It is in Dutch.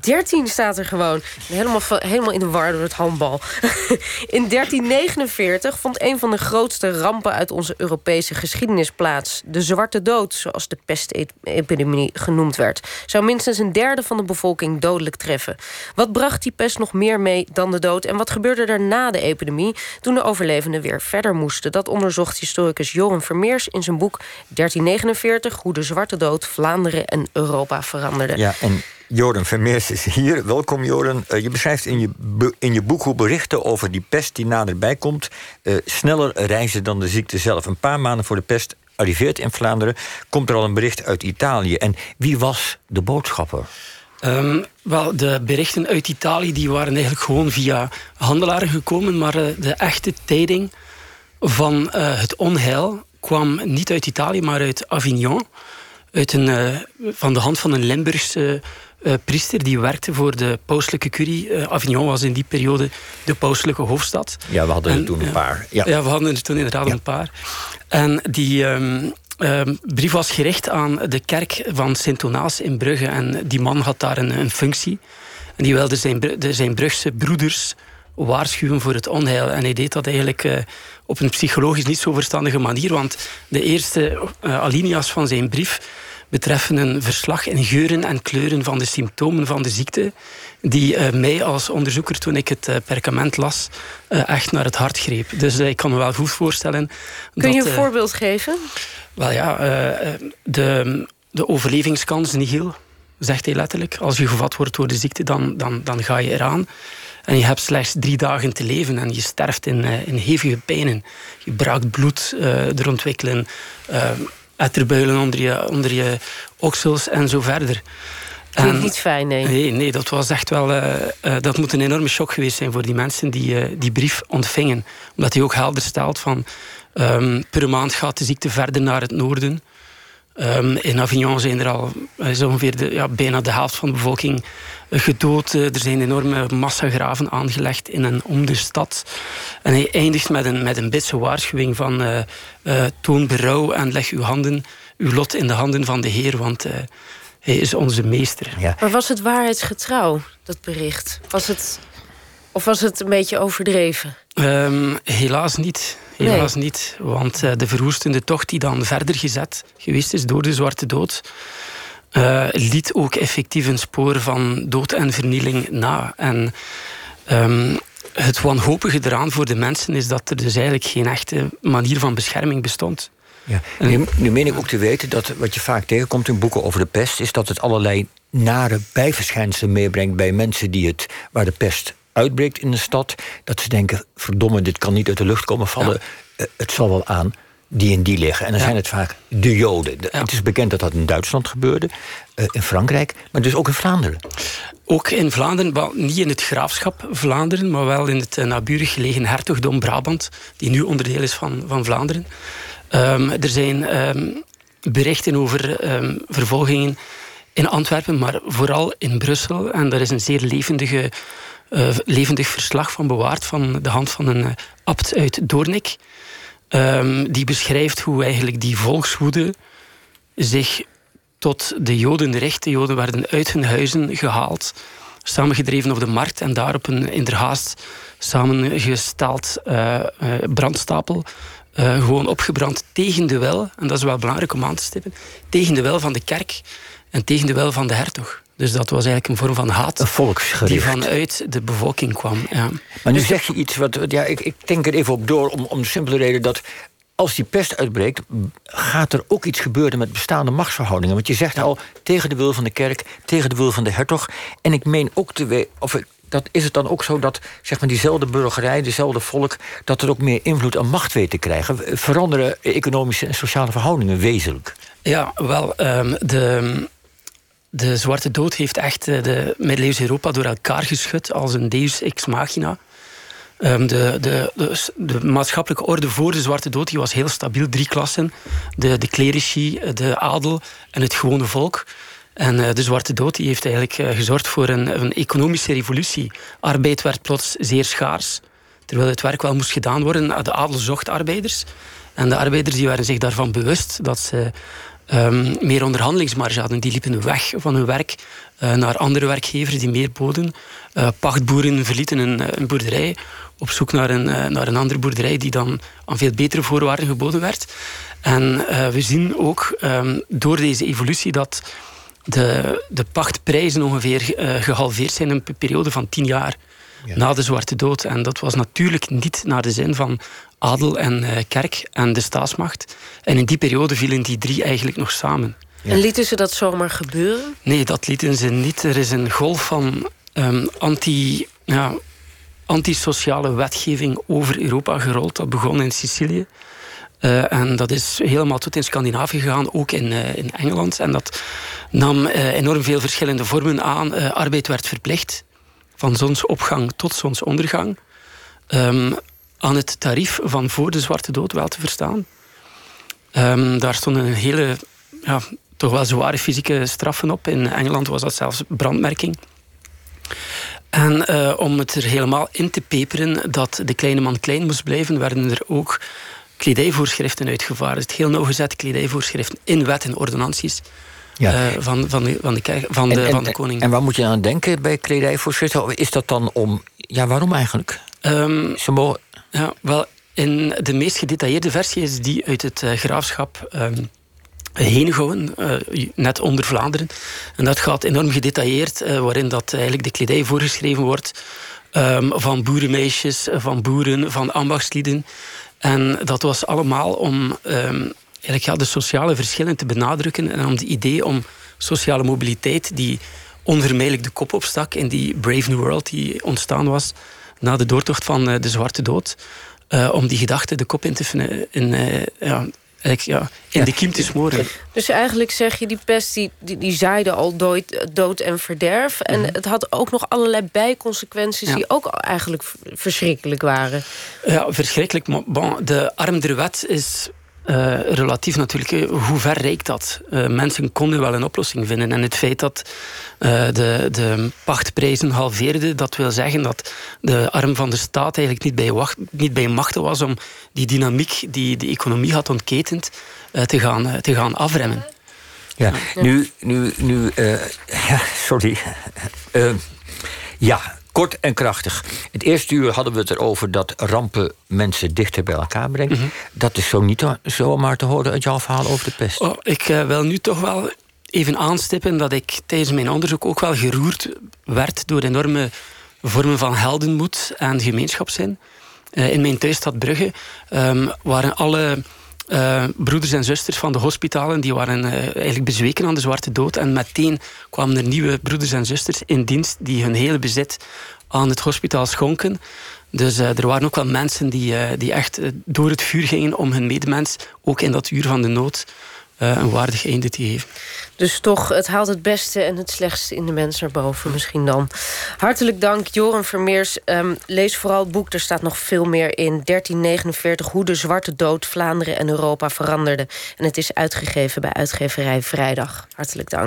13 staat er gewoon. Helemaal, helemaal in de war door het handbal. in 1349 vond een van de grootste rampen uit onze Europese geschiedenis plaats. De Zwarte Dood, zoals de pestepidemie genoemd werd. Zou minstens een derde van de bevolking dodelijk treffen. Wat bracht die pest nog meer mee dan de dood? En wat gebeurde er na de epidemie, toen de overlevenden weer verder moesten? Dat onderzocht historicus Joren Vermeers in zijn boek 1349... Hoe de Zwarte Dood Vlaanderen en Europa veranderde. Ja, en Joren Vermeers is hier. Welkom Joren. Uh, je beschrijft in je, in je boek hoe berichten over die pest die naderbij komt... Uh, sneller reizen dan de ziekte zelf. Een paar maanden voor de pest arriveert in Vlaanderen... komt er al een bericht uit Italië. En wie was de boodschapper? Um, wel, de berichten uit Italië die waren eigenlijk gewoon via handelaren gekomen... maar uh, de echte tijding van het onheil kwam niet uit Italië, maar uit Avignon uit een, van de hand van een Limburgse uh, priester die werkte voor de pauselijke curie. Uh, Avignon was in die periode de pauselijke hoofdstad. Ja, we hadden er toen een paar. Ja. ja, we hadden er toen inderdaad een paar. En die um, um, brief was gericht aan de kerk van Sint-Onaas in Brugge. En die man had daar een, een functie. En die wilde zijn, de, zijn Brugse broeders waarschuwen voor het onheil. En hij deed dat eigenlijk uh, op een psychologisch niet zo verstandige manier. Want de eerste uh, alinea's van zijn brief betreffen een verslag in geuren en kleuren van de symptomen van de ziekte, die uh, mij als onderzoeker, toen ik het uh, perkament las, uh, echt naar het hart greep. Dus ik kan me wel goed voorstellen. Kun je een voorbeeld geven? Wel ja, de, de overlevingskans nihil, zegt hij letterlijk. Als je gevat wordt door de ziekte, dan, dan, dan ga je eraan. En je hebt slechts drie dagen te leven en je sterft in, in hevige pijnen. Je braakt bloed, er ontwikkelen etterbuilen onder je, onder je oksels en zo verder. En, niet fijn, nee. nee. Nee, dat was echt wel... Uh, uh, dat moet een enorme shock geweest zijn voor die mensen die uh, die brief ontvingen. Omdat hij ook helder stelt van... Um, per maand gaat de ziekte verder naar het noorden. Um, in Avignon zijn er al is ongeveer de, ja, bijna de helft van de bevolking gedood. er zijn enorme massagraven aangelegd in en om de stad. En hij eindigt met een, met een bitse waarschuwing van uh, uh, toon berouw en leg uw handen, uw lot in de handen van de Heer, want uh, hij is onze meester. Ja. Maar was het waarheidsgetrouw, dat bericht? Was het, of was het een beetje overdreven? Um, helaas niet. Helaas nee. niet. Want de verwoestende tocht die dan verder gezet geweest is door de Zwarte Dood... Uh, liet ook effectief een spoor van dood en vernieling na. En um, het wanhopige eraan voor de mensen is dat er dus eigenlijk geen echte manier van bescherming bestond. Ja. Nu, nu meen ik ook te weten dat wat je vaak tegenkomt in boeken over de pest, is dat het allerlei nare bijverschijnselen meebrengt bij mensen die het, waar de pest uitbreekt in de stad. Dat ze denken: verdomme, dit kan niet uit de lucht komen vallen. Ja. Uh, het zal wel aan die en die liggen. En dan ja. zijn het vaak de Joden. Ja. Het is bekend dat dat in Duitsland gebeurde, uh, in Frankrijk, maar dus ook in Vlaanderen. Ook in Vlaanderen, wel niet in het graafschap Vlaanderen, maar wel in het uh, naburig gelegen hertogdom Brabant, die nu onderdeel is van, van Vlaanderen. Um, er zijn um, berichten over um, vervolgingen in Antwerpen, maar vooral in Brussel. En daar is een zeer levendige, uh, levendig verslag van bewaard van de hand van een uh, abt uit Doornik. Um, die beschrijft hoe eigenlijk die volkswoede zich tot de Joden richt. De Joden werden uit hun huizen gehaald, samengedreven op de markt en daar op een inderhaast samengesteld uh, brandstapel gewoon opgebrand tegen de wil, en dat is wel belangrijk om aan te stippen, tegen de wil van de kerk en tegen de wil van de hertog. Dus dat was eigenlijk een vorm van haat. Die vanuit de bevolking kwam. Ja. Maar nu zeg je iets wat. Ja, ik, ik denk er even op door om, om de simpele reden dat. Als die pest uitbreekt, gaat er ook iets gebeuren met bestaande machtsverhoudingen. Want je zegt al tegen de wil van de kerk, tegen de wil van de hertog. En ik meen ook te weten. Of dat is het dan ook zo dat zeg maar, diezelfde burgerij, dezelfde volk, dat er ook meer invloed en macht weet te krijgen? Veranderen economische en sociale verhoudingen wezenlijk? Ja, wel, um, de de Zwarte Dood heeft echt eh, de middeleeuws Europa door elkaar geschud als een deus ex machina. Um, de, de, de, maatschappelijke orde voor de Zwarte Dood die was heel stabiel. Drie klassen. De, clerici, de adel en het gewone volk. En uh, de Zwarte Dood die heeft eigenlijk gezorgd voor een, een, economische revolutie. Arbeid werd plots zeer schaars. Terwijl het werk wel moest gedaan worden. De adel zocht arbeiders. En de arbeiders die waren zich daarvan bewust dat ze ehm, meer onderhandelingsmarge hadden. Die liepen weg van hun werk naar andere werkgevers die meer boden. pachtboeren verlieten een, een, boerderij op zoek naar een, naar een andere boerderij die dan aan veel betere voorwaarden geboden werd. En we zien ook um, door deze evolutie dat de, de pachtprijzen ongeveer gehalveerd zijn in een periode van tien jaar na de Zwarte Dood. En dat was natuurlijk niet naar de zin van adel en uh, kerk en de staatsmacht. En in die periode vielen die drie eigenlijk nog samen. En lieten ze dat zomaar gebeuren? Nee, dat lieten ze niet. Er is een golf van um, anti, ja, antisociale wetgeving over Europa gerold. Dat begon in Sicilië. Uh, en dat is helemaal tot in Scandinavië gegaan, ook in, uh, in Engeland. En dat nam uh, enorm veel verschillende vormen aan. arbeid werd verplicht van zonsopgang tot zonsondergang. Um, aan het tarief van voor de Zwarte Dood wel te verstaan. Um, daar stonden een hele, ja, toch wel zware fysieke straffen op. In Engeland was dat zelfs brandmerking. En uh, om het er helemaal in te peperen dat de kleine man klein moest blijven, werden er ook kledijvoorschriften uitgevaardigd. Heel nauwgezet kledijvoorschriften in wet en ordonnanties ja. Uh, van, van, de, van, de, kerk, van, de, van de koning. En waar moet je aan denken bij kledijvoorschriften? Is dat dan om... Ja, waarom eigenlijk? Um, ja, wel, in de meest gedetailleerde versie is die uit het uh, graafschap... Um, Henegouwen, uh, net onder Vlaanderen. En dat gaat enorm gedetailleerd, uh, waarin dat eigenlijk de kledij voorgeschreven wordt um, van boerenmeisjes, van boeren, van ambachtslieden. En dat was allemaal om um, eigenlijk, ja, de sociale verschillen te benadrukken en om het idee om sociale mobiliteit die onvermijdelijk de kop opstak in die Brave New World die ontstaan was na de doortocht van uh, de Zwarte Dood, uh, om die gedachte de kop in te in, uh, ja, ja, in de kiem te smoren. Dus eigenlijk zeg je, die pest die, die, die zaaide al dood, dood en verderf. En mhm. het had ook nog allerlei bijconsequenties... die ook eigenlijk verschrikkelijk waren. Ja, verschrikkelijk. Maar bon, de arm der wet is uh, relatief natuurlijk. Eh, hoe ver reikt dat? Uh, mensen konden wel een oplossing vinden. En het feit dat uh, de, de pachtprijzen halveerden, dat wil zeggen dat de arm van de staat eigenlijk niet bij, wacht, niet bij machten was om die dynamiek die de economie had ontketend te, gaan, te gaan afremmen. Ja, nu, nu, nu ja, sorry. ja, Kort en krachtig. Het eerste uur hadden we het erover dat rampen mensen dichter bij elkaar brengen. Mhm. Dat is zo niet zomaar te horen uit jouw verhaal over de pest. Oh, ik uh, wil nu toch wel even aanstippen dat ik tijdens mijn onderzoek ook wel geroerd werd door enorme vormen van heldenmoed en gemeenschapszin. Uh, in mijn thuisstad Brugge um, waren alle uh, broeders en zusters van de hospitalen die waren uh, eigenlijk bezweken aan de zwarte dood. En meteen kwamen er nieuwe broeders en zusters in dienst die hun hele bezit aan het hospitaal schonken. Dus uh, er waren ook wel mensen die, die echt door het vuur gingen om hun medemens, ook in dat uur van de nood, een waardig einde te geven. Dus toch, het haalt het beste en het slechtste in de mens naar boven misschien dan. Hartelijk dank, Joran Vermeers. Um, lees vooral het boek, er staat nog veel meer in. 1349, hoe de Zwarte Dood Vlaanderen en Europa veranderde. En het is uitgegeven bij uitgeverij Vrijdag. Hartelijk dank.